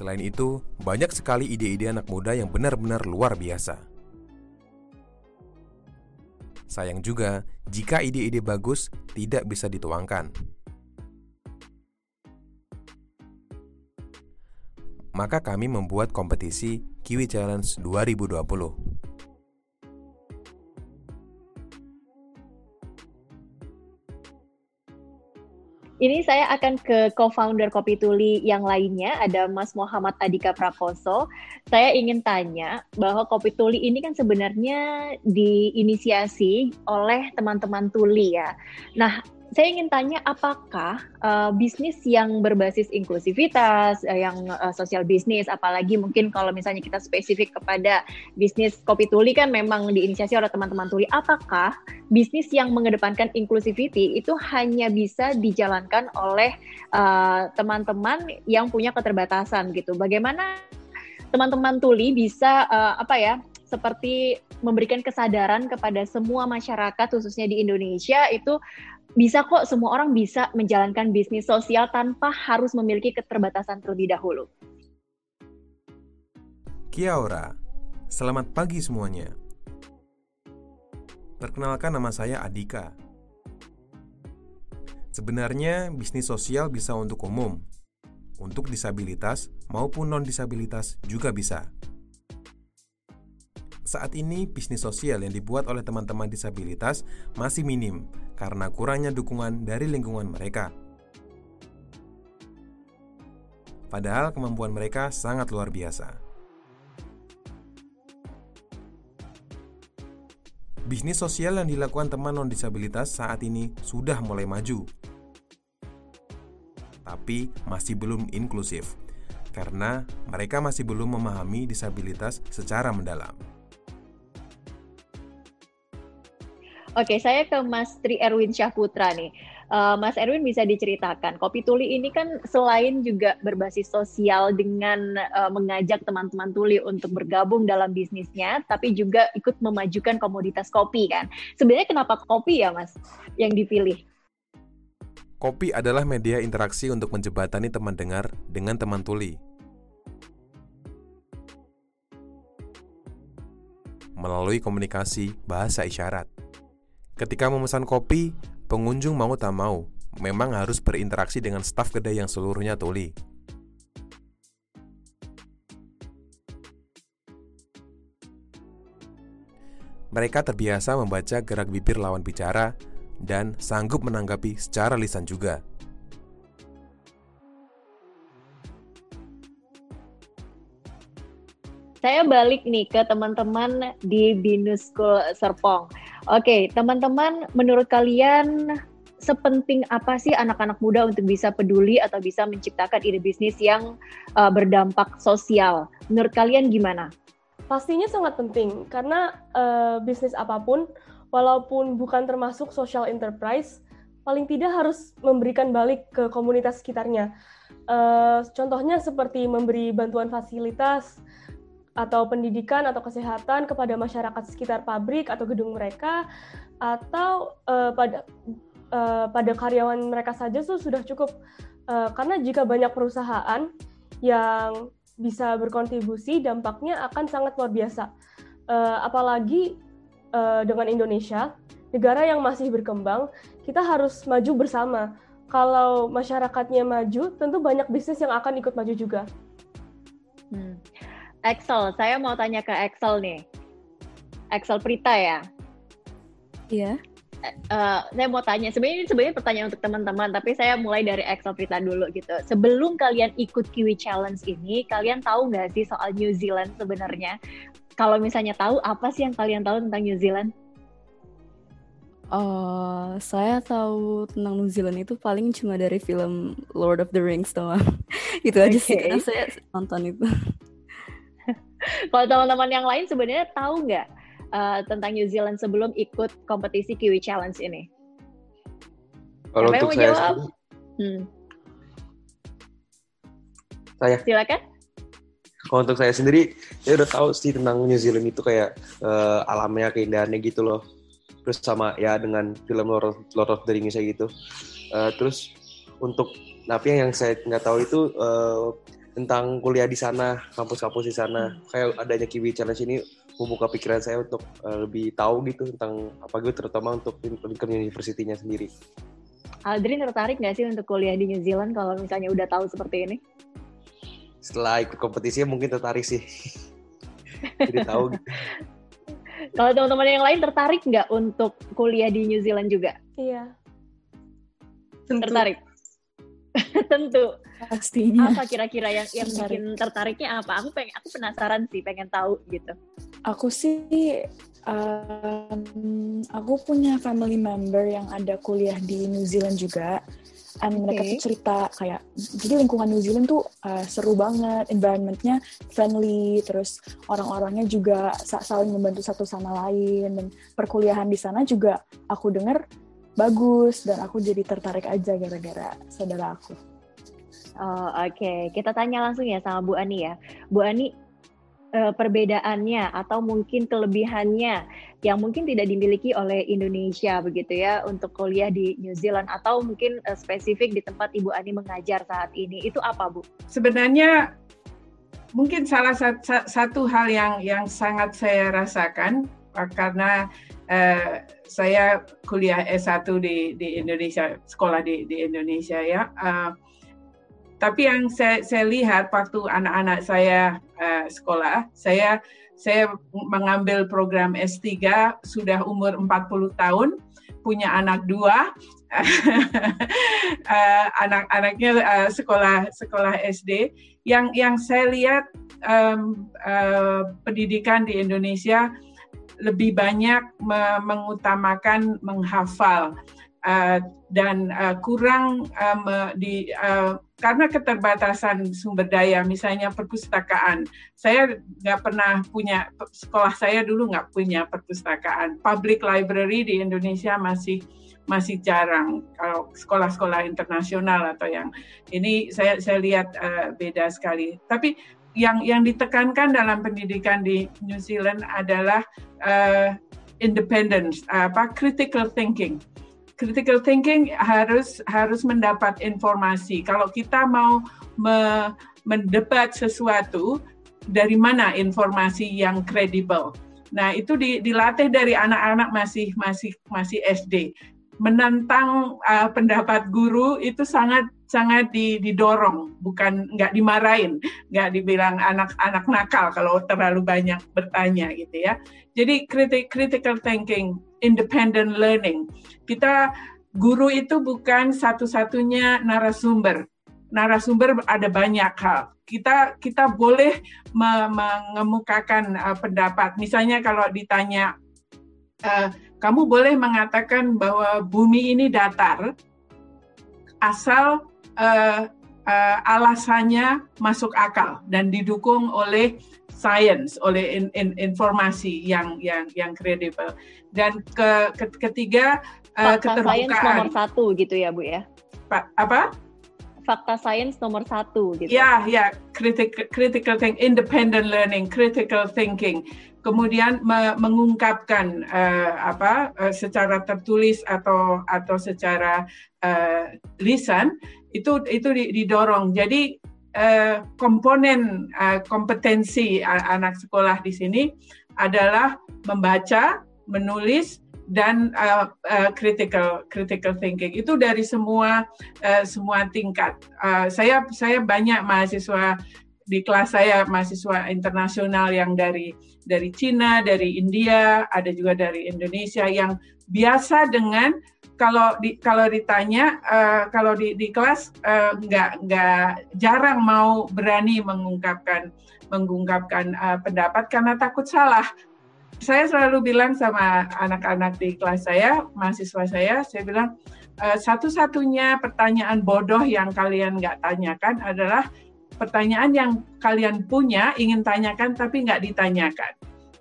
L: Selain itu, banyak sekali ide-ide anak muda yang benar-benar luar biasa. Sayang juga jika ide-ide bagus tidak bisa dituangkan. Maka kami membuat kompetisi Kiwi Challenge 2020.
D: Ini saya akan ke co-founder Kopi Tuli yang lainnya, ada Mas Muhammad Adika Prakoso. Saya ingin tanya bahwa Kopi Tuli ini kan sebenarnya diinisiasi oleh teman-teman Tuli ya. Nah, saya ingin tanya apakah uh, bisnis yang berbasis inklusivitas, uh, yang uh, sosial bisnis, apalagi mungkin kalau misalnya kita spesifik kepada bisnis kopi tuli kan memang diinisiasi oleh teman-teman tuli, apakah bisnis yang mengedepankan inclusivity itu hanya bisa dijalankan oleh teman-teman uh, yang punya keterbatasan gitu? Bagaimana teman-teman tuli bisa uh, apa ya seperti memberikan kesadaran kepada semua masyarakat khususnya di Indonesia itu bisa kok semua orang bisa menjalankan bisnis sosial tanpa harus memiliki keterbatasan terlebih dahulu.
L: Kia ora, selamat pagi semuanya. Perkenalkan nama saya Adika. Sebenarnya bisnis sosial bisa untuk umum, untuk disabilitas maupun non-disabilitas juga bisa. Saat ini, bisnis sosial yang dibuat oleh teman-teman disabilitas masih minim karena kurangnya dukungan dari lingkungan mereka. Padahal kemampuan mereka sangat luar biasa. Bisnis sosial yang dilakukan teman non-disabilitas saat ini sudah mulai maju, tapi masih belum inklusif karena mereka masih belum memahami disabilitas secara mendalam.
D: Oke, saya ke Mas Tri Erwin Syahputra nih. Uh, Mas Erwin bisa diceritakan, Kopi Tuli ini kan selain juga berbasis sosial dengan uh, mengajak teman-teman Tuli untuk bergabung dalam bisnisnya, tapi juga ikut memajukan komoditas kopi kan. Sebenarnya kenapa kopi ya Mas yang dipilih?
L: Kopi adalah media interaksi untuk menjebatani teman dengar dengan teman tuli. Melalui komunikasi bahasa isyarat. Ketika memesan kopi, pengunjung mau tak mau, memang harus berinteraksi dengan staf kedai yang seluruhnya tuli. Mereka terbiasa membaca gerak bibir lawan bicara dan sanggup menanggapi secara lisan juga.
D: Saya balik nih ke teman-teman di Binus School Serpong. Oke, teman-teman, menurut kalian sepenting apa sih anak-anak muda untuk bisa peduli atau bisa menciptakan ide bisnis yang uh, berdampak sosial? Menurut kalian gimana?
G: Pastinya sangat penting karena uh, bisnis apa pun, walaupun bukan termasuk social enterprise, paling tidak harus memberikan balik ke komunitas sekitarnya. Uh, contohnya seperti memberi bantuan fasilitas, atau pendidikan atau kesehatan kepada masyarakat sekitar pabrik atau gedung mereka atau uh, pada uh, pada karyawan mereka saja tuh sudah cukup uh, karena jika banyak perusahaan yang bisa berkontribusi dampaknya akan sangat luar biasa uh, apalagi uh, dengan Indonesia negara yang masih berkembang kita harus maju bersama kalau masyarakatnya maju tentu banyak bisnis yang akan ikut maju juga.
D: Hmm. Excel, saya mau tanya ke Excel nih. Excel Prita ya?
H: Iya.
D: Uh, saya mau tanya, sebenarnya ini sebenarnya pertanyaan untuk teman-teman, tapi saya mulai dari Excel Prita dulu gitu. Sebelum kalian ikut Kiwi Challenge ini, kalian tahu nggak sih soal New Zealand sebenarnya? Kalau misalnya tahu, apa sih yang kalian tahu tentang New Zealand?
H: Uh, saya tahu tentang New Zealand itu paling cuma dari film Lord of the Rings doang. [LAUGHS] itu aja okay. sih karena saya nonton itu.
D: Kalau teman-teman yang lain sebenarnya tahu nggak uh, tentang New Zealand sebelum ikut kompetisi Kiwi Challenge ini?
F: Kalau untuk saya jawab? Hmm. Saya.
D: Silakan.
F: Kalau untuk saya sendiri, saya udah tahu sih tentang New Zealand itu kayak uh, alamnya, keindahannya gitu loh. Terus sama ya dengan film Lord of, Lord of the Rings gitu. Uh, terus untuk tapi yang saya nggak tahu itu uh, tentang kuliah di sana, kampus-kampus di sana. Hmm. Kayak adanya Kiwi Challenge ini membuka pikiran saya untuk uh, lebih tahu gitu tentang apa gitu terutama untuk Lincoln University-nya sendiri.
D: Aldrin tertarik nggak sih untuk kuliah di New Zealand kalau misalnya udah tahu seperti ini?
F: Setelah ikut kompetisi mungkin tertarik sih. [LAUGHS] Jadi tahu gitu. [LAUGHS]
D: Kalau teman-teman yang lain tertarik nggak untuk kuliah di New Zealand juga?
G: Iya.
D: Tentu. Tertarik. Tentu. [LAUGHS]
I: Pastinya.
D: Apa kira-kira yang yang bikin tertariknya apa? Aku pengen aku penasaran sih, pengen tahu gitu.
I: Aku sih um, aku punya family member yang ada kuliah di New Zealand juga. And okay. mereka tuh cerita kayak jadi lingkungan New Zealand tuh uh, seru banget, environmentnya friendly, terus orang-orangnya juga saling membantu satu sama lain dan perkuliahan di sana juga aku dengar bagus dan aku jadi tertarik aja gara-gara saudara aku.
D: Oh, Oke, okay. kita tanya langsung ya sama Bu Ani ya. Bu Ani, uh, perbedaannya atau mungkin kelebihannya yang mungkin tidak dimiliki oleh Indonesia begitu ya untuk kuliah di New Zealand atau mungkin uh, spesifik di tempat Ibu Ani mengajar saat ini itu apa Bu?
J: Sebenarnya mungkin salah satu, satu hal yang yang sangat saya rasakan uh, karena uh, saya kuliah S1 di di Indonesia sekolah di di Indonesia ya. Uh, tapi yang saya, saya lihat waktu anak-anak saya uh, sekolah, saya saya mengambil program S3 sudah umur 40 tahun, punya anak dua, [LAUGHS] uh, anak-anaknya uh, sekolah sekolah SD. Yang yang saya lihat um, uh, pendidikan di Indonesia lebih banyak me mengutamakan menghafal uh, dan uh, kurang uh, di uh, karena keterbatasan sumber daya, misalnya perpustakaan. Saya nggak pernah punya, sekolah saya dulu nggak punya perpustakaan. Public library di Indonesia masih masih jarang kalau sekolah-sekolah internasional atau yang ini saya saya lihat uh, beda sekali. Tapi yang yang ditekankan dalam pendidikan di New Zealand adalah uh, independence, apa critical thinking critical thinking harus harus mendapat informasi. Kalau kita mau me, mendebat sesuatu, dari mana informasi yang kredibel? Nah, itu di, dilatih dari anak-anak masih masih masih SD. Menantang uh, pendapat guru itu sangat sangat didorong, bukan nggak dimarahin, nggak dibilang anak-anak nakal kalau terlalu banyak bertanya gitu ya. Jadi critical thinking independent learning. Kita guru itu bukan satu-satunya narasumber. Narasumber ada banyak hal. Kita kita boleh mengemukakan uh, pendapat. Misalnya kalau ditanya uh, kamu boleh mengatakan bahwa bumi ini datar asal uh, uh, alasannya masuk akal dan didukung oleh science, oleh in, in, informasi yang yang yang kredibel. Dan ke, ke ketiga
D: uh, keterbukaan. Science nomor satu gitu ya bu ya?
J: Pak apa?
D: Fakta sains nomor satu gitu.
J: Ya ya critical critical thinking, independent learning, critical thinking. Kemudian me mengungkapkan uh, apa uh, secara tertulis atau atau secara uh, lisan itu itu didorong. Jadi uh, komponen uh, kompetensi anak sekolah di sini adalah membaca, menulis dan uh, uh, critical critical thinking itu dari semua uh, semua tingkat. Uh, saya saya banyak mahasiswa di kelas saya mahasiswa internasional yang dari dari Cina, dari India, ada juga dari Indonesia yang biasa dengan kalau di kalau ditanya uh, kalau di di kelas uh, nggak nggak jarang mau berani mengungkapkan mengungkapkan uh, pendapat karena takut salah. Saya selalu bilang sama anak-anak di kelas saya, mahasiswa saya, saya bilang uh, satu-satunya pertanyaan bodoh yang kalian nggak tanyakan adalah pertanyaan yang kalian punya ingin tanyakan tapi nggak ditanyakan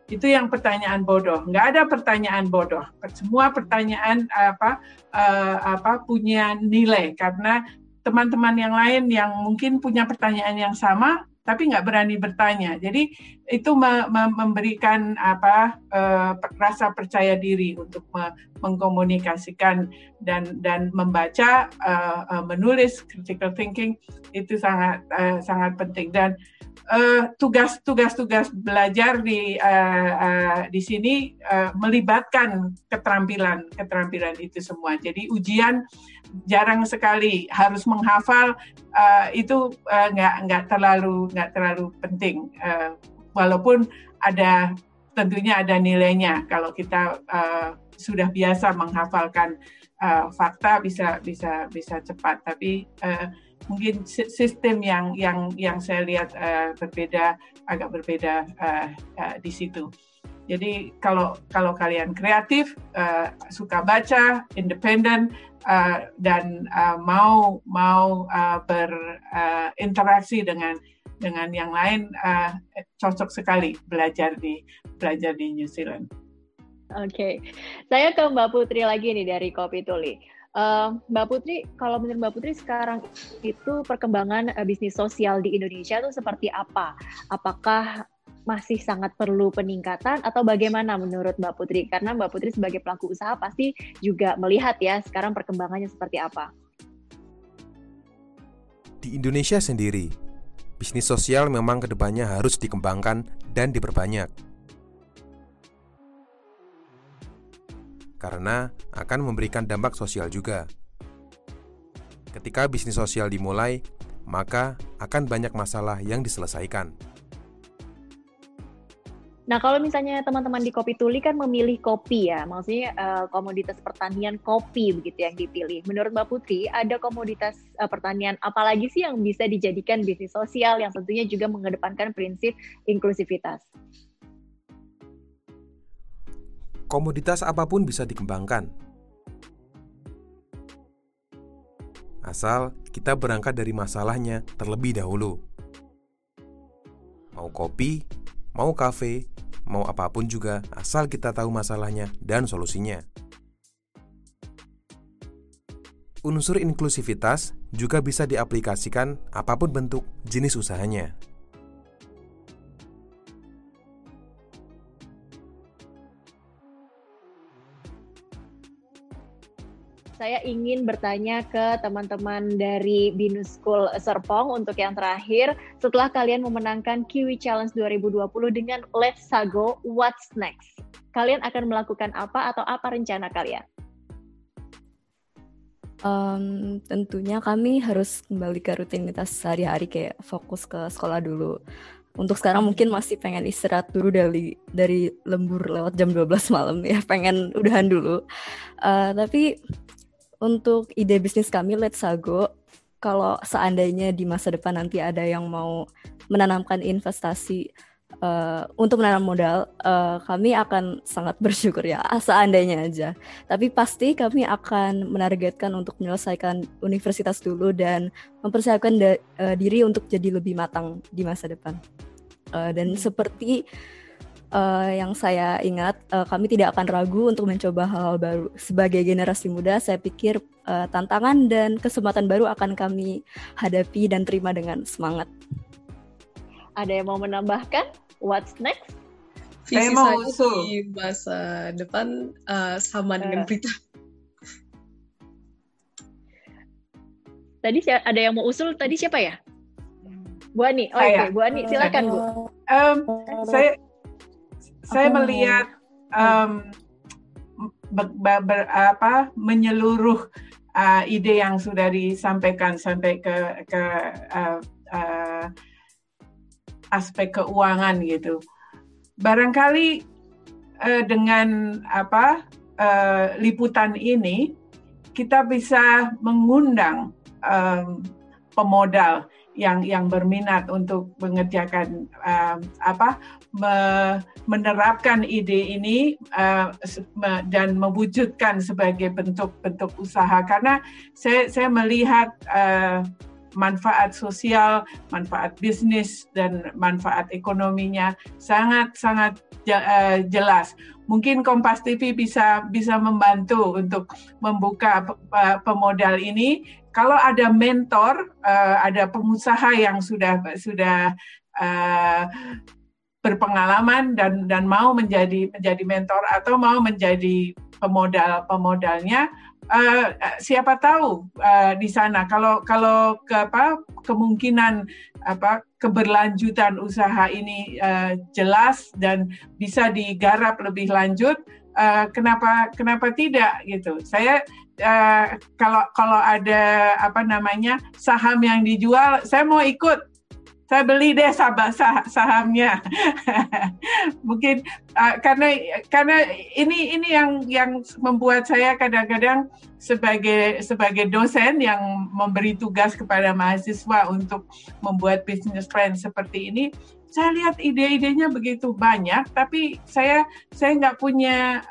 J: itu yang pertanyaan bodoh. Nggak ada pertanyaan bodoh. Semua pertanyaan apa uh, apa punya nilai karena teman-teman yang lain yang mungkin punya pertanyaan yang sama tapi nggak berani bertanya. Jadi itu me me memberikan apa uh, rasa percaya diri untuk me mengkomunikasikan dan dan membaca, uh, uh, menulis critical thinking itu sangat uh, sangat penting dan tugas-tugas-tugas uh, belajar di uh, uh, di sini uh, melibatkan keterampilan keterampilan itu semua. Jadi ujian jarang sekali harus menghafal uh, itu nggak uh, nggak terlalu nggak terlalu penting. Uh, walaupun ada tentunya ada nilainya kalau kita uh, sudah biasa menghafalkan uh, fakta bisa bisa bisa cepat. Tapi uh, mungkin sistem yang yang yang saya lihat uh, berbeda agak berbeda uh, uh, di situ. Jadi kalau kalau kalian kreatif, uh, suka baca, independen uh, dan uh, mau mau uh, berinteraksi uh, dengan dengan yang lain, uh, cocok sekali belajar di belajar di New Zealand.
D: Oke, okay. saya ke Mbak Putri lagi nih dari Kopi Tuli. Uh, Mbak Putri, kalau menurut Mbak Putri sekarang itu perkembangan uh, bisnis sosial di Indonesia itu seperti apa? Apakah masih sangat perlu peningkatan atau bagaimana menurut Mbak Putri? Karena Mbak Putri sebagai pelaku usaha pasti juga melihat ya sekarang perkembangannya seperti apa.
L: Di Indonesia sendiri, bisnis sosial memang ke depannya harus dikembangkan dan diperbanyak. Karena akan memberikan dampak sosial juga. Ketika bisnis sosial dimulai, maka akan banyak masalah yang diselesaikan.
D: Nah, kalau misalnya teman-teman di Kopi Tuli kan memilih kopi ya, maksudnya uh, komoditas pertanian kopi begitu yang dipilih. Menurut Mbak Putri, ada komoditas uh, pertanian apalagi sih yang bisa dijadikan bisnis sosial yang tentunya juga mengedepankan prinsip inklusivitas?
L: Komoditas apa pun bisa dikembangkan. Asal kita berangkat dari masalahnya terlebih dahulu. Mau kopi, mau kafe, mau apa pun juga, asal kita tahu masalahnya dan solusinya. Unsur inklusivitas juga bisa diaplikasikan apa pun bentuk jenis usahanya.
D: Saya ingin bertanya ke teman-teman dari Binus School Serpong untuk yang terakhir. Setelah kalian memenangkan Kiwi Challenge 2020 dengan Let's Sago, what's next? Kalian akan melakukan apa atau apa rencana kalian?
H: Um, tentunya kami harus kembali ke rutinitas sehari-hari kayak fokus ke sekolah dulu. Untuk sekarang mungkin masih pengen istirahat dulu dari dari lembur lewat jam 12 malam ya, [LAUGHS] pengen udahan dulu. Uh, tapi untuk ide bisnis kami Let's Sago, kalau seandainya di masa depan nanti ada yang mau menanamkan investasi uh, untuk menanam modal, uh, kami akan sangat [LAUGHS] bersyukur ya, seandainya aja. Tapi pasti kami akan menargetkan untuk menyelesaikan universitas dulu dan mempersiapkan uh, diri untuk jadi lebih matang di masa depan. Uh, dan hmm. seperti uh, yang saya ingat, uh, kami tidak akan ragu untuk mencoba hal-hal baru. Sebagai generasi muda, saya pikir uh, tantangan dan kesempatan baru akan kami hadapi dan terima dengan semangat.
D: Ada yang mau menambahkan? What's next?
E: Visi saya mau usul. di masa depan uh, sama uh. dengan Prita.
D: Tadi ada yang mau usul, tadi siapa ya? Bu Ani, oh, oke, okay. Bu Ani, silakan Bu. Um,
J: saya saya melihat um, ber, ber, apa, menyeluruh uh, ide yang sudah disampaikan sampai ke ke uh, uh, aspek keuangan gitu. Barangkali uh, dengan apa uh, liputan ini kita bisa mengundang um, pemodal yang yang berminat untuk mengerjakan uh, apa me, menerapkan ide ini uh, me, dan mewujudkan sebagai bentuk-bentuk usaha karena saya saya melihat uh, manfaat sosial, manfaat bisnis dan manfaat ekonominya sangat sangat jelas mungkin Kompas TV bisa bisa membantu untuk membuka pemodal ini. Kalau ada mentor, uh, ada pengusaha yang sudah sudah uh, berpengalaman dan dan mau menjadi menjadi mentor atau mau menjadi pemodal pemodalnya uh, siapa tahu uh, di sana. Kalau kalau ke apa kemungkinan apa keberlanjutan usaha ini uh, jelas dan bisa digarap lebih lanjut uh, kenapa kenapa tidak gitu. Saya uh, kalau kalau ada apa namanya saham yang dijual saya mau ikut. Saya beli deh saham sahamnya. [LAUGHS] Mungkin uh, karena karena ini ini yang yang membuat saya kadang-kadang sebagai sebagai dosen yang memberi tugas kepada mahasiswa untuk membuat business plan seperti ini saya lihat ide-idenya begitu banyak tapi saya saya nggak punya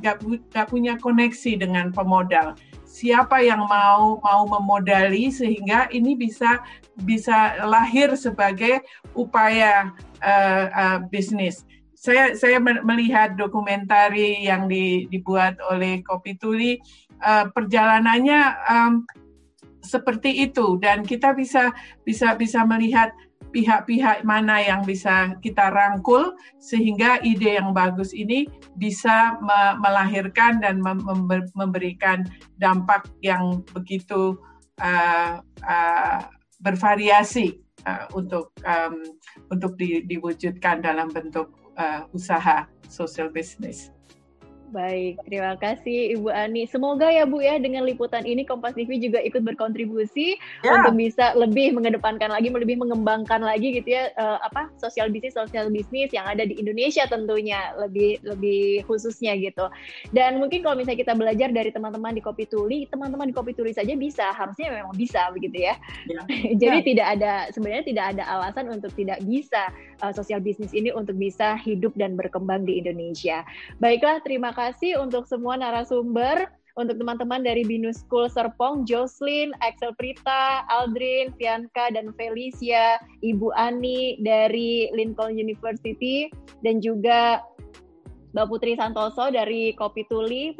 J: nggak um, punya koneksi dengan pemodal siapa yang mau mau memodali sehingga ini bisa bisa lahir sebagai upaya uh, uh, bisnis. Saya saya melihat dokumentari yang di, dibuat oleh Kopi Tuli uh, perjalanannya um, seperti itu dan kita bisa bisa bisa melihat pihak-pihak mana yang bisa kita rangkul sehingga ide yang bagus ini bisa me melahirkan dan mem memberikan dampak yang begitu uh, uh, bervariasi uh, untuk um, untuk di, diwujudkan dalam bentuk uh, usaha social business.
D: Baik, terima kasih Ibu Ani. Semoga ya Bu ya dengan liputan ini Kompas TV juga ikut berkontribusi ya. untuk bisa lebih mengedepankan lagi, lebih mengembangkan lagi gitu ya uh, apa sosial bisnis sosial bisnis yang ada di Indonesia tentunya lebih lebih khususnya gitu. Dan mungkin kalau misalnya kita belajar dari teman-teman di Kopi Tuli, teman-teman di Kopi Tuli saja bisa, harusnya memang bisa begitu ya. ya. [LAUGHS] Jadi ya. tidak ada sebenarnya tidak ada alasan untuk tidak bisa uh, sosial bisnis ini untuk bisa hidup dan berkembang di Indonesia. Baiklah, terima kasih untuk semua narasumber, untuk teman-teman dari Binus School Serpong, Jocelyn, Axel Prita, Aldrin, Fianka, dan Felicia, Ibu Ani dari Lincoln University, dan juga Mbak Putri Santoso dari Kopi Tuli,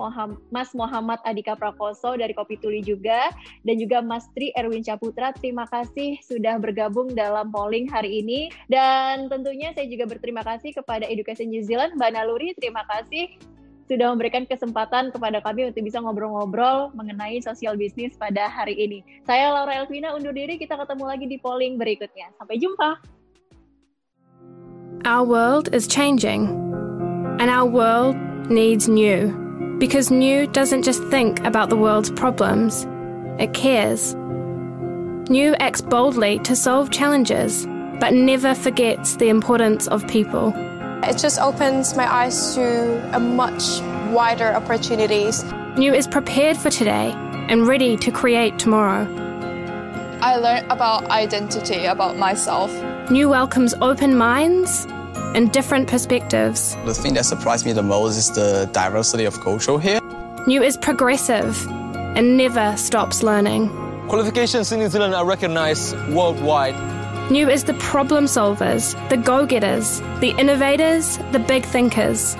D: Mas Muhammad Adika Prakoso dari Kopi Tuli juga, dan juga Mas Tri Erwin Caputra. Terima kasih sudah bergabung dalam polling hari ini. Dan tentunya saya juga berterima kasih kepada Education New Zealand, Mbak Naluri, terima kasih sudah memberikan kesempatan kepada kami untuk bisa ngobrol-ngobrol mengenai sosial bisnis pada hari ini. Saya Laura Elvina undur diri, kita ketemu lagi di polling berikutnya. Sampai jumpa.
M: Our world is changing, and our world needs new. Because new doesn't just think about the world's problems, it cares. New acts boldly to solve challenges, but never forgets the importance of people.
N: It just opens my eyes to a much wider opportunities.
M: New is prepared for today and ready to create tomorrow.
N: I learned about identity, about myself.
M: New welcomes open minds and different perspectives.
O: The thing that surprised me the most is the diversity of culture here.
M: New is progressive and never stops learning.
P: Qualifications in New Zealand are recognized worldwide
M: New is the problem solvers, the go getters, the innovators, the big thinkers.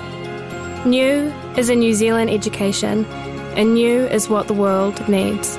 M: New is a New Zealand education, and new is what the world needs.